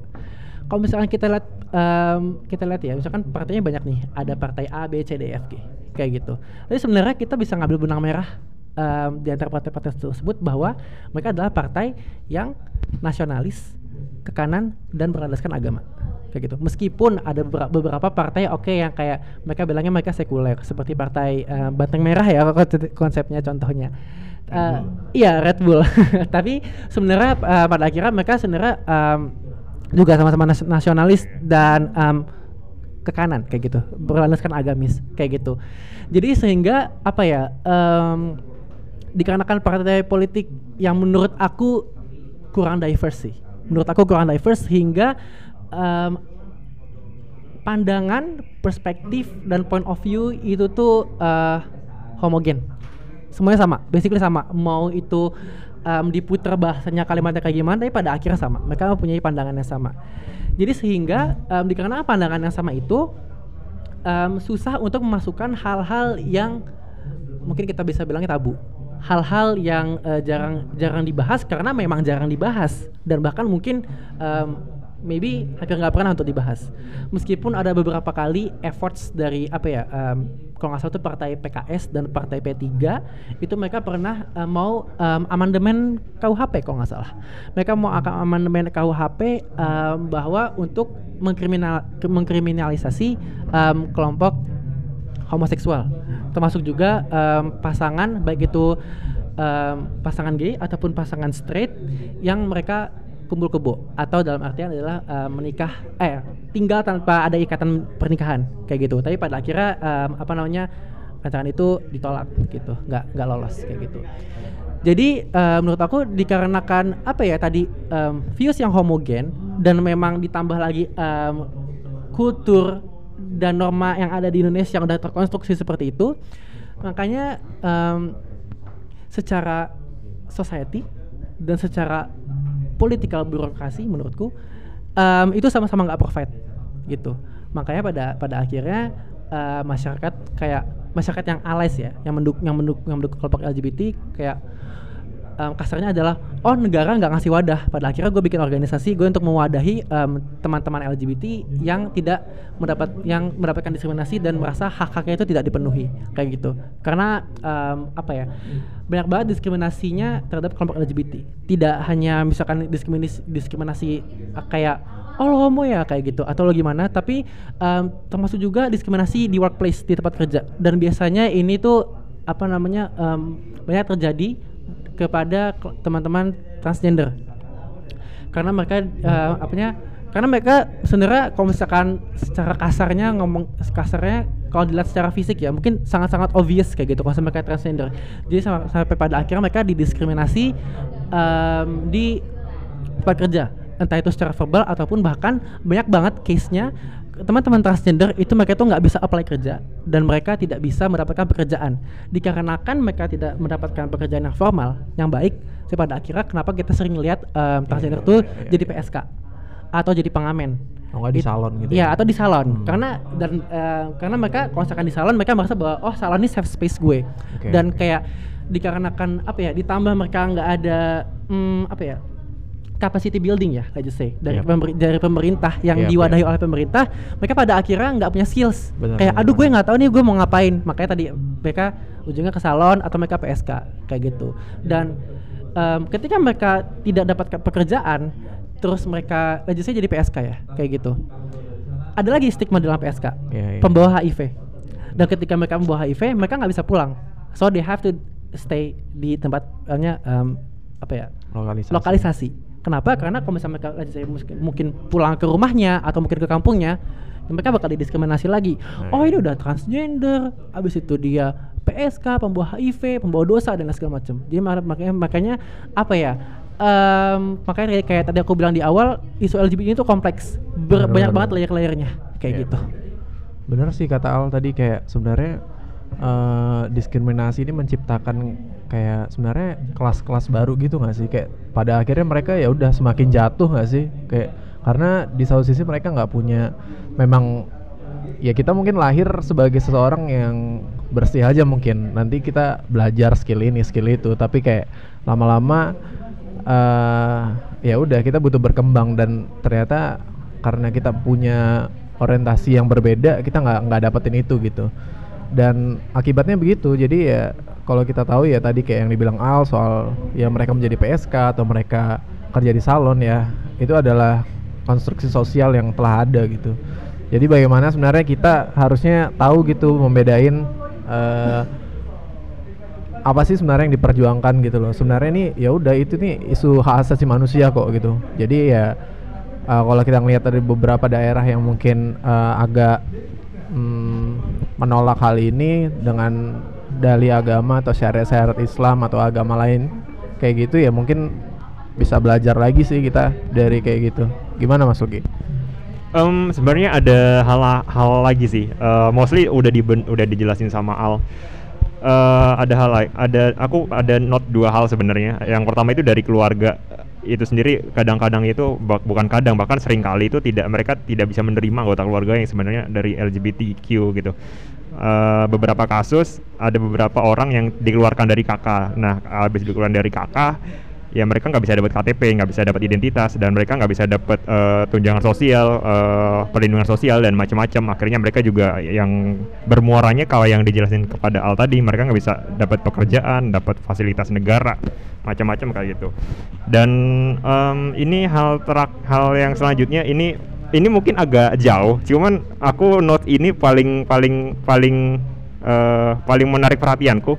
Kalau misalkan kita lihat em, kita lihat ya, misalkan partainya banyak nih, ada partai A, B, C, D, E, F, G, kayak gitu. Tapi sebenarnya kita bisa ngambil benang merah em, di antara partai-partai tersebut bahwa mereka adalah partai yang nasionalis, ke kanan dan berlandaskan agama kayak gitu. Meskipun ada beberapa, partai oke yang kayak mereka bilangnya mereka sekuler seperti partai eh, Banteng Merah ya konse- konsepnya contohnya. Eh, iya Red Bull. Tapi sebenarnya eh, pada akhirnya mereka sebenarnya em, juga sama-sama nas- nasionalis dan em, ke kanan kayak gitu berlandaskan agamis kayak gitu. Jadi sehingga apa ya em, dikarenakan partai politik yang menurut aku kurang diverse sih. Menurut aku kurang diverse hingga em, pandangan, perspektif dan point of view itu tuh eh, homogen. Semuanya sama, basically sama. Mau itu em, diputar bahasanya kalimatnya kayak gimana, tapi pada akhirnya sama. Mereka mempunyai pandangan yang sama. Jadi sehingga em, dikarenakan pandangan yang sama itu em, susah untuk memasukkan hal-hal yang mungkin kita bisa bilangnya tabu hal-hal yang eh, jarang jarang dibahas karena memang jarang dibahas. Dan bahkan mungkin em, maybe hampir nggak pernah untuk dibahas. Meskipun ada beberapa kali efforts dari apa ya em, kalau nggak salah itu partai PKS dan partai P3 itu mereka pernah eh, mau em, amandemen KUHP kalau nggak salah. Mereka mau akan amandemen KUHP em, bahwa untuk mengkriminal mengkriminalisasi em, kelompok homoseksual termasuk juga em, pasangan baik itu em, pasangan gay ataupun pasangan straight yang mereka kumpul kebo. Atau dalam artian adalah em, menikah eh tinggal tanpa ada ikatan pernikahan kayak gitu. Tapi pada akhirnya em, apa namanya rancangan itu ditolak gitu. Nggak nggak lolos kayak gitu. Jadi eh, menurut aku dikarenakan apa ya tadi em, views yang homogen dan memang ditambah lagi em, kultur dan norma yang ada di Indonesia yang udah terkonstruksi seperti itu. Makanya em, secara society dan secara political birokrasi menurutku em, itu sama-sama nggak provide gitu. Makanya pada pada akhirnya eh, masyarakat kayak masyarakat yang allies ya yang menduk yang menduk yang mendukung kelompok LGBT kayak em, kasarnya adalah oh negara nggak ngasih wadah. Pada akhirnya gue bikin organisasi gue untuk mewadahi em, teman-teman LGBT yang tidak mendapat yang mendapatkan diskriminasi dan merasa hak-haknya itu tidak dipenuhi. Kayak gitu. Karena em, apa ya banyak banget diskriminasinya terhadap kelompok LGBT tidak hanya misalkan diskriminasi diskriminasi eh, kayak oh lo homo ya kayak gitu atau lo gimana tapi em, termasuk juga diskriminasi di workplace di tempat kerja. Dan biasanya ini tuh apa namanya em, banyak terjadi kepada teman-teman transgender. Karena mereka eh, apanya karena mereka sebenarnya kalau misalkan secara kasarnya ngomong kasarnya kalau dilihat secara fisik ya mungkin sangat-sangat obvious kayak gitu kalau mereka transgender. Jadi sam- sampai pada akhirnya mereka didiskriminasi em, di tempat kerja. Entah itu secara verbal ataupun bahkan banyak banget case-nya teman-teman transgender itu mereka tuh nggak bisa apply kerja dan mereka tidak bisa mendapatkan pekerjaan dikarenakan mereka tidak mendapatkan pekerjaan yang formal yang baik sih pada akhirnya kenapa kita sering lihat em, transgender iya, tuh iya, jadi PSK atau jadi pengamen Oh, di salon gitu Iya, ya? atau di salon. Hmm. Karena dan eh, karena mereka kalau misalkan di salon mereka merasa bahwa oh salon ini safe space gue. Oke, dan oke. kayak dikarenakan apa ya ditambah mereka nggak ada hmm, apa ya capacity building ya let's just say. Dari pemeri- dari pemerintah yang Yap, diwadahi yap. oleh pemerintah mereka pada akhirnya nggak punya skills. Benar, kayak aduh gue nggak tahu nih gue mau ngapain. Makanya tadi mereka ujungnya ke salon atau mereka PSK kayak gitu. Dan em, ketika mereka tidak dapat ke- pekerjaan terus mereka let's just say jadi PSK ya kayak gitu. Ada lagi stigma dalam PSK Iya, iya. pembawa HIV dan ketika mereka membawa HIV mereka nggak bisa pulang. So they have to stay di tempatnya em, apa ya lokalisasi. lokalisasi. Kenapa? Karena kalau misalnya mereka let's say, mus- mungkin pulang ke rumahnya atau mungkin ke kampungnya, ya mereka bakal didiskriminasi lagi. Nah, Oh ini udah transgender, abis itu dia PSK, pembawa HIV, pembawa dosa dan segala macam. Jadi mak- makanya makanya apa ya? em, makanya kayak, kayak tadi aku bilang di awal isu LGBT itu kompleks Ber- Bener, banyak bener. banget layer-layernya kayak Iya, gitu Bener sih kata Al tadi kayak sebenarnya eh, diskriminasi ini menciptakan kayak sebenarnya kelas-kelas baru gitu nggak sih? Kayak pada akhirnya mereka ya udah semakin jatuh nggak sih? Kayak karena di satu sisi mereka nggak punya memang ya kita mungkin lahir sebagai seseorang yang bersih aja mungkin. Nanti kita belajar skill ini skill itu. Tapi kayak lama-lama eh ya udah kita butuh berkembang dan ternyata karena kita punya orientasi yang berbeda kita nggak nggak dapetin itu gitu. Dan akibatnya begitu. Jadi ya kalau kita tahu ya tadi kayak yang dibilang Al soal ya mereka menjadi PSK atau mereka kerja di salon ya itu adalah konstruksi sosial yang telah ada gitu. Jadi bagaimana sebenarnya kita harusnya tahu gitu membedain eh, apa sih sebenarnya yang diperjuangkan gitu loh. Sebenarnya ini ya udah itu nih isu hak asasi manusia kok gitu. Jadi ya uh, kalau kita ngelihat dari beberapa daerah yang mungkin uh, agak mm, menolak hal ini dengan dalih agama atau syariat-syariat Islam atau agama lain kayak gitu ya mungkin bisa belajar lagi sih kita dari kayak gitu gimana Mas Luki? Em, sebenarnya ada hal hal lagi sih. Eh, mostly udah diben, udah dijelasin sama Al. Eh, ada hal lain. Ada aku ada note dua hal sebenarnya. Yang pertama itu dari keluarga itu sendiri kadang-kadang itu bukan kadang bahkan sering kali itu tidak mereka tidak bisa menerima anggota keluarga yang sebenarnya dari LGBTQ gitu. Eh, beberapa kasus ada beberapa orang yang dikeluarkan dari kakak. Nah, habis dikeluarkan dari kakak ya mereka nggak bisa dapat KTP, nggak bisa dapat identitas, dan mereka nggak bisa dapat eh, tunjangan sosial, eh, perlindungan sosial dan macam-macam. Akhirnya mereka juga yang bermuaranya kalau yang dijelasin kepada Al tadi, mereka nggak bisa dapat pekerjaan, dapat fasilitas negara, macam-macam kayak gitu. Dan em, ini hal terak, hal yang selanjutnya ini ini mungkin agak jauh, cuman aku note ini paling paling paling eh, paling menarik perhatianku.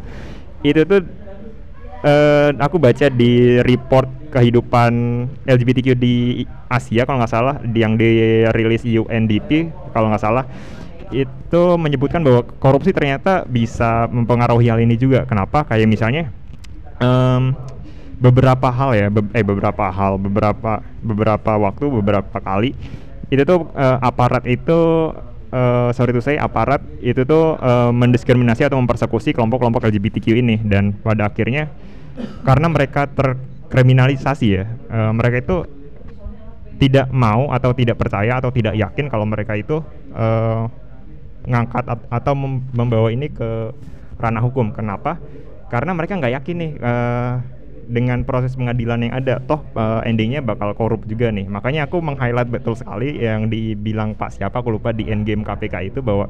Itu tuh eh, aku baca di report kehidupan LGBTQ di Asia kalau nggak salah yang dirilis UNDP kalau nggak salah itu menyebutkan bahwa korupsi ternyata bisa mempengaruhi hal ini juga. Kenapa? Kayak misalnya em, beberapa hal ya, be- eh beberapa hal, beberapa beberapa waktu, beberapa kali itu tuh eh, aparat itu eh, sorry to say aparat itu tuh eh, mendiskriminasi atau mempersekusi kelompok-kelompok LGBTQ ini dan pada akhirnya karena mereka terkriminalisasi ya, eh, mereka itu tidak mau atau tidak percaya atau tidak yakin kalau mereka itu eh, ngangkat at- atau mem- membawa ini ke ranah hukum. Kenapa? Karena mereka nggak yakin nih eh, dengan proses pengadilan yang ada, toh eh, endingnya bakal korup juga nih. Makanya aku meng-highlight betul sekali yang dibilang Pak siapa aku lupa di Endgame KPK itu bahwa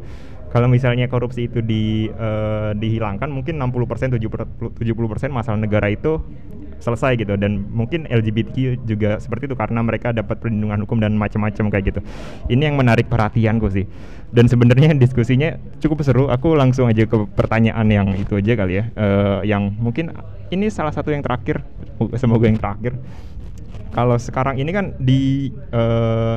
kalau misalnya korupsi itu di, eh, dihilangkan mungkin 60% 70% 70% masalah negara itu selesai gitu dan mungkin LGBTQ juga seperti itu karena mereka dapat perlindungan hukum dan macam-macam kayak gitu. Ini yang menarik perhatianku sih. Dan sebenarnya diskusinya cukup seru. Aku langsung aja ke pertanyaan yang itu aja kali ya. Eh, yang mungkin ini salah satu yang terakhir. Semoga yang terakhir. Kalau sekarang ini kan di eh,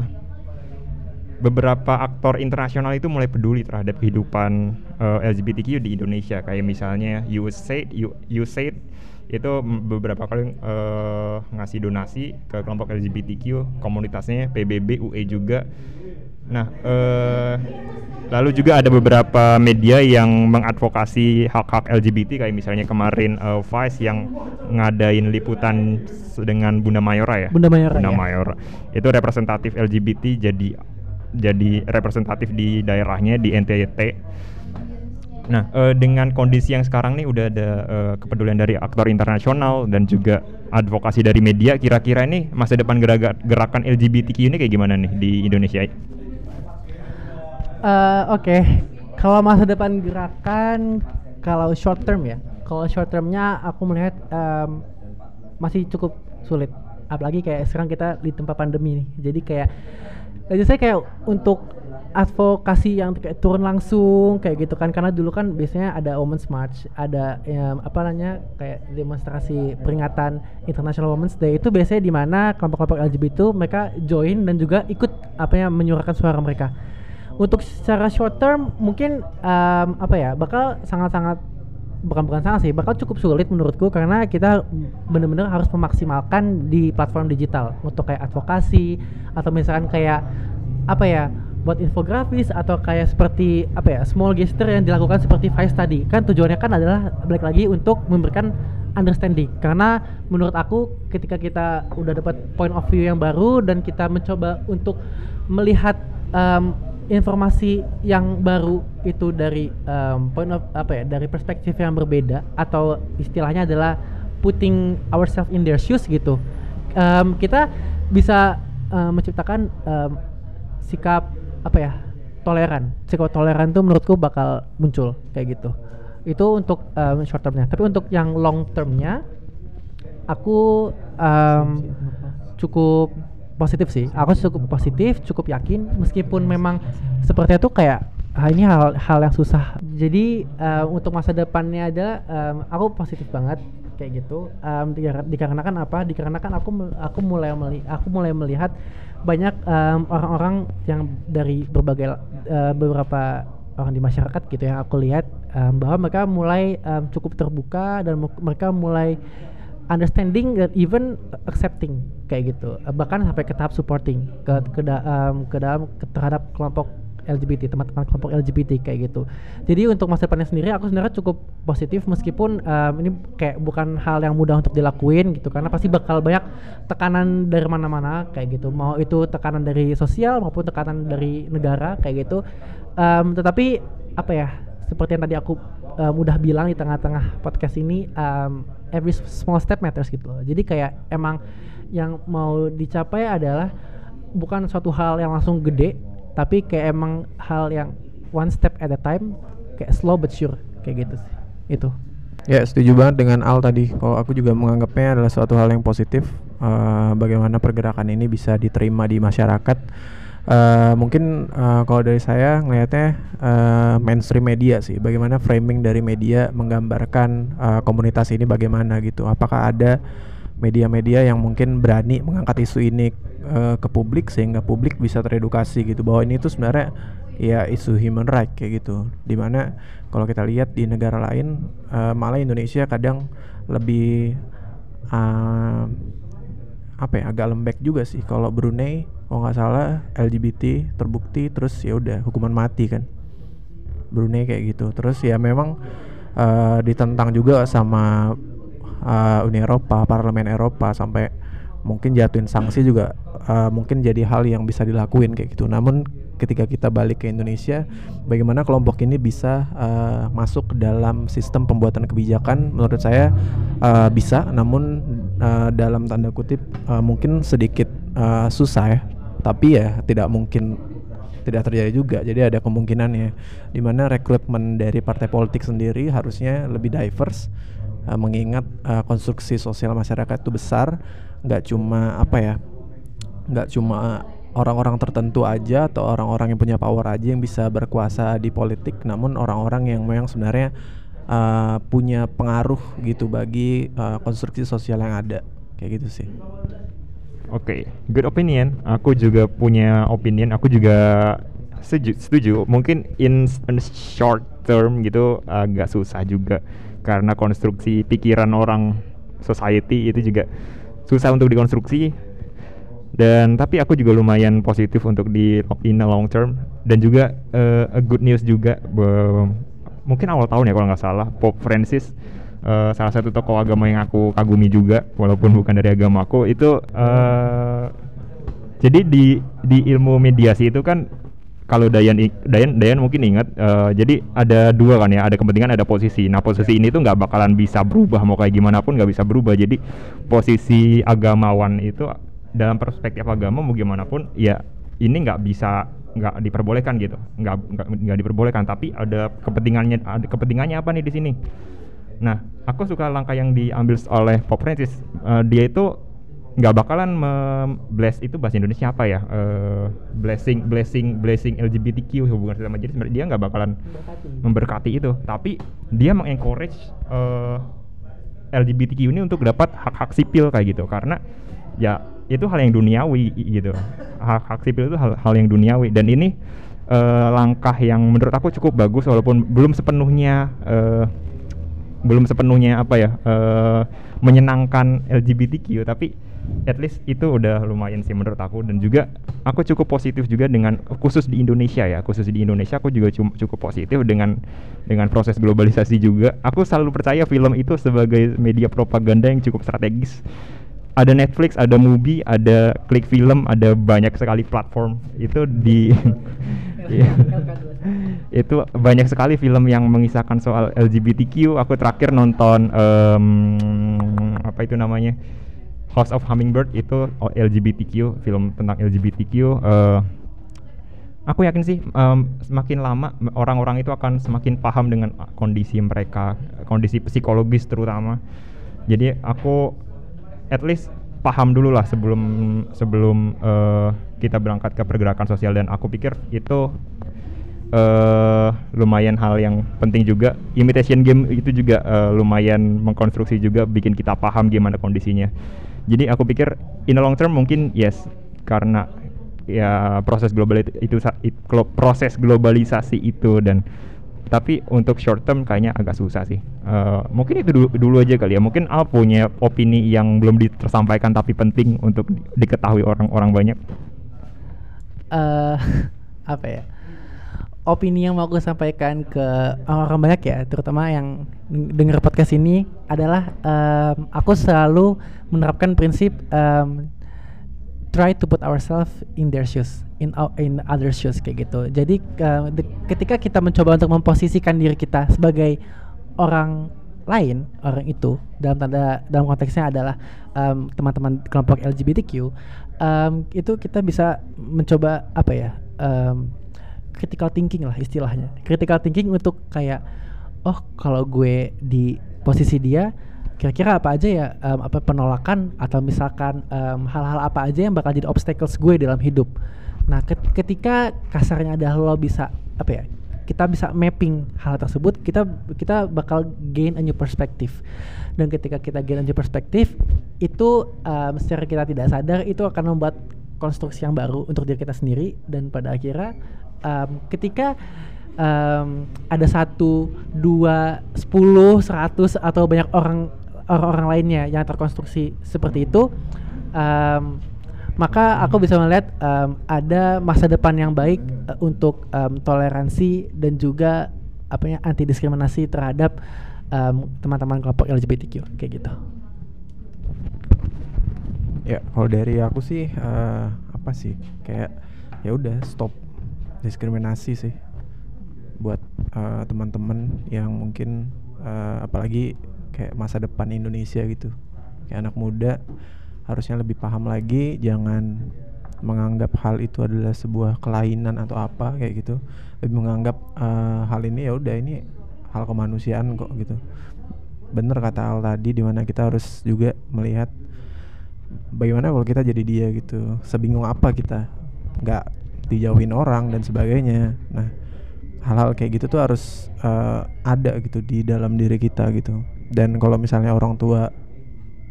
beberapa aktor internasional itu mulai peduli terhadap kehidupan eh, LGBTQ di Indonesia kayak misalnya USAID USAID itu beberapa kali eh, ngasih donasi ke kelompok LGBTQ komunitasnya PBB UE juga nah eh, lalu juga ada beberapa media yang mengadvokasi hak-hak LGBT kayak misalnya kemarin eh, Vice yang ngadain liputan dengan Bunda Mayora ya Bunda Mayora, Bunda ya. Mayora itu representatif LGBT jadi jadi representatif di daerahnya di NTT. Nah, eh, dengan kondisi yang sekarang nih udah ada eh, kepedulian dari aktor internasional dan juga advokasi dari media, kira-kira ini masa depan geraga- gerakan LGBTQ ini kayak gimana nih di Indonesia? Eh, Oke, kalau masa depan gerakan, kalau short term ya, kalau short termnya aku melihat em, masih cukup sulit. Apalagi kayak sekarang kita di tempat pandemi nih, jadi kayak, jadi saya kayak untuk advokasi yang kayak turun langsung kayak gitu kan. Karena dulu kan biasanya ada Women's March ada em, apa namanya kayak demonstrasi peringatan International Women's Day. Itu biasanya di mana kelompok-kelompok LGBT itu mereka join dan juga ikut apa ya menyuarakan suara mereka. Untuk secara short term mungkin em, apa ya bakal sangat-sangat bukan bukan sangat sih bakal cukup sulit menurutku. Karena kita benar-benar harus memaksimalkan di platform digital. Untuk kayak advokasi atau misalkan kayak apa ya buat infografis atau kayak seperti apa ya small gesture yang dilakukan seperti Vice tadi. Kan tujuannya kan adalah balik lagi untuk memberikan understanding. Karena menurut aku ketika kita udah dapat point of view yang baru dan kita mencoba untuk melihat um, informasi yang baru itu dari um, point of apa ya dari perspektif yang berbeda atau istilahnya adalah putting ourselves in their shoes gitu. Um, kita bisa um, menciptakan um, sikap apa ya toleran. Sikap toleran tuh menurutku bakal muncul kayak gitu. Itu untuk um, short termnya. Tapi untuk yang long termnya aku um, cukup positif sih. Aku cukup positif cukup yakin. Meskipun memang seperti itu kayak ah, ini hal hal yang susah. Jadi uh, untuk masa depannya ada um, aku positif banget kayak gitu. Um, dikarenakan apa? Dikarenakan aku aku mulai aku mulai melihat banyak orang-orang um, yang dari berbagai uh, beberapa orang di masyarakat gitu yang aku lihat um, bahwa mereka mulai um, cukup terbuka dan mereka mulai understanding dan even accepting kayak gitu. Bahkan sampai ke tahap supporting ke ke, da, um, ke dalam ke, terhadap kelompok LGBT teman-teman kelompok LGBT kayak gitu. Jadi untuk masa depannya sendiri aku sebenarnya cukup positif meskipun um, ini kayak bukan hal yang mudah untuk dilakuin gitu karena pasti bakal banyak tekanan dari mana-mana kayak gitu. Mau itu tekanan dari sosial maupun tekanan dari negara kayak gitu. Um, tetapi apa ya seperti yang tadi aku um, bilang di tengah-tengah podcast ini um, every small step matters gitu loh. Jadi kayak emang yang mau dicapai adalah bukan suatu hal yang langsung gede, tapi kayak emang hal yang one step at a time, kayak slow but sure kayak gitu sih. Itu. Ya setuju banget dengan Al tadi. Kalau aku juga menganggapnya adalah suatu hal yang positif. Uh, bagaimana pergerakan ini bisa diterima di masyarakat Uh, mungkin uh, kalau dari saya ngelihatnya uh, mainstream media sih, bagaimana framing dari media menggambarkan uh, komunitas ini bagaimana gitu. Apakah ada media-media yang mungkin berani mengangkat isu ini uh, ke publik sehingga publik bisa teredukasi gitu bahwa ini tuh sebenarnya ya isu human right kayak gitu. Di mana kalau kita lihat di negara lain uh, malah Indonesia kadang lebih uh, apa ya agak lembek juga sih. Kalau Brunei kalau nggak salah LGBT terbukti terus ya udah hukuman mati kan Brunei kayak gitu terus ya memang uh, ditentang juga sama uh, Uni Eropa parlemen Eropa sampai mungkin jatuhin sanksi juga uh, mungkin jadi hal yang bisa dilakuin kayak gitu. Namun ketika kita balik ke Indonesia bagaimana kelompok ini bisa uh, masuk dalam sistem pembuatan kebijakan? Menurut saya uh, bisa. Namun uh, dalam tanda kutip uh, mungkin sedikit uh, susah ya. Tapi ya tidak mungkin tidak terjadi juga. Jadi ada kemungkinan ya di mana rekrutmen dari partai politik sendiri harusnya lebih diverse uh, mengingat uh, konstruksi sosial masyarakat itu besar nggak cuma apa ya nggak cuma orang-orang tertentu aja atau orang-orang yang punya power aja yang bisa berkuasa di politik namun orang-orang yang memang sebenarnya uh, punya pengaruh gitu bagi uh, konstruksi sosial yang ada kayak gitu sih Oke, okay, good opinion. Aku juga punya opinion. Aku juga setuju. Mungkin in, in short term gitu agak susah juga karena konstruksi pikiran orang society itu juga susah untuk dikonstruksi. Dan tapi aku juga lumayan positif untuk di in a long term dan juga uh, a good news juga. Mungkin awal tahun ya kalau nggak salah Pope Francis uh, salah satu tokoh agama yang aku kagumi juga walaupun bukan dari agama aku itu uh, jadi di di ilmu mediasi itu kan kalau Dayan Dayan Dayan mungkin ingat uh, jadi ada dua kan ya ada kepentingan ada posisi. Nah posisi ini tuh nggak bakalan bisa berubah mau kayak gimana pun nggak bisa berubah. Jadi posisi agamawan itu dalam perspektif agama mau gimana pun ya ini nggak bisa nggak diperbolehkan gitu. Nggak nggak diperbolehkan tapi ada kepentingannya ada kepentingannya apa nih di sini? Nah, aku suka langkah yang diambil oleh Pop Francis. Uh, dia itu nggak bakalan bless itu bahasa Indonesia apa ya? Uh, blessing, blessing, blessing LGBTQ hubungan sesama jenis. Dia nggak bakalan memberkati. memberkati itu, tapi dia mengencourage uh, eh, LGBTQ ini untuk dapat hak-hak sipil kayak gitu. Karena ya itu hal yang duniawi gitu. Hak-hak sipil itu hal, hal yang duniawi dan ini uh, langkah yang menurut aku cukup bagus walaupun belum sepenuhnya uh, belum sepenuhnya apa ya eh, menyenangkan LGBTQ tapi at least itu udah lumayan sih menurut aku. Dan juga aku cukup positif juga dengan khusus di Indonesia ya. Khusus di Indonesia aku juga cukup positif dengan dengan proses globalisasi juga. Aku selalu percaya film itu sebagai media propaganda yang cukup strategis. Ada Netflix, ada Mubi, ada Klik Film, ada banyak sekali platform. Itu di Iya. itu banyak sekali film yang mengisahkan soal LGBTQ. Aku terakhir nonton em, apa itu namanya House of Hummingbird itu o- LGBTQ, film tentang LGBTQ. eh, aku yakin sih em, semakin lama orang-orang itu akan semakin paham dengan uh, kondisi mereka, kondisi psikologis terutama. Jadi aku at least paham dulu lah sebelum sebelum eh, kita berangkat ke pergerakan sosial dan aku pikir itu eh lumayan hal yang penting juga imitation game itu juga eh, lumayan mengkonstruksi juga bikin kita paham gimana kondisinya jadi aku pikir in the long term mungkin yes karena ya proses global itu, itu proses globalisasi itu dan tapi untuk short term kayaknya agak susah sih. Eh, mungkin itu dulu, dulu aja kali ya. Mungkin Al punya opini yang belum tersampaikan tapi penting untuk di- diketahui orang-orang banyak. Eh apa ya opini yang mau aku sampaikan ke orang-orang banyak ya terutama yang deng- dengar podcast ini adalah em, aku selalu menerapkan prinsip em, try to put ourselves in their shoes in our, in other shoes kayak gitu. Jadi de- ketika kita mencoba untuk memposisikan diri kita sebagai orang lain orang itu dalam tanda dalam konteksnya adalah em, teman-teman kelompok LGBTQ em, itu kita bisa mencoba apa ya em, critical thinking lah istilahnya. Critical thinking untuk kayak oh kalau gue di posisi dia kira-kira apa aja ya em, apa penolakan atau misalkan hal-hal apa aja yang bakal jadi obstacles gue dalam hidup? Nah ket- ketika kasarnya adalah lo bisa apa ya kita bisa mapping hal tersebut kita kita bakal gain a new perspective. Dan ketika kita gain a new perspective itu em, secara kita tidak sadar itu akan membuat konstruksi yang baru untuk diri kita sendiri. Dan pada akhirnya em, ketika em, ada satu dua sepuluh seratus atau banyak orang orang-orang lainnya yang terkonstruksi seperti itu em, maka aku bisa melihat em, ada masa depan yang baik eh, untuk em, toleransi dan juga apa ya anti diskriminasi terhadap em, teman-teman kelompok LGBTQ kayak gitu. Ya, kalau dari aku sih eh, apa sih? Kayak ya udah stop diskriminasi sih buat eh, teman-teman yang mungkin eh, apalagi kayak masa depan Indonesia gitu. Kayak anak muda harusnya lebih paham lagi, jangan menganggap hal itu adalah sebuah kelainan atau apa kayak gitu. Lebih menganggap eh, hal ini ya udah ini hal kemanusiaan kok gitu. Bener kata Al tadi di mana kita harus juga melihat bagaimana kalau kita jadi dia gitu sebingung apa kita nggak dijauhin orang dan sebagainya. Nah hal-hal kayak gitu tuh harus eh, ada gitu di dalam diri kita gitu. Dan kalau misalnya orang tua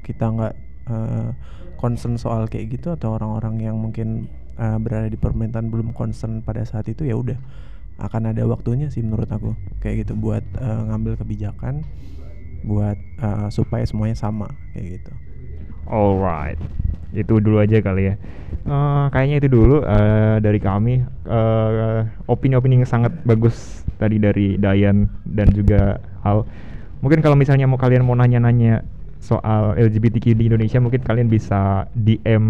kita nggak eh, concern soal kayak gitu atau orang-orang yang mungkin eh, berada di pemerintahan belum concern pada saat itu ya udah akan ada waktunya sih menurut aku. Kayak gitu buat eh, ngambil kebijakan buat eh, supaya semuanya sama kayak gitu. Alright, itu dulu aja kali ya. Eh, kayaknya itu dulu eh, dari kami. Eh, Opini-opini yang sangat bagus tadi dari Dayan dan juga Al. Mungkin kalau misalnya mau kalian mau nanya-nanya soal LGBTQ di Indonesia, mungkin kalian bisa DM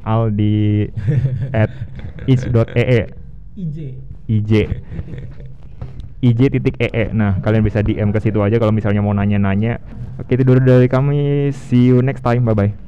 Al di at is.ee IJ. IJ IJ titik EE. Nah, kalian bisa DM ke situ aja kalau misalnya mau nanya-nanya. Oke, itu dulu dari kami. See you next time. Bye bye.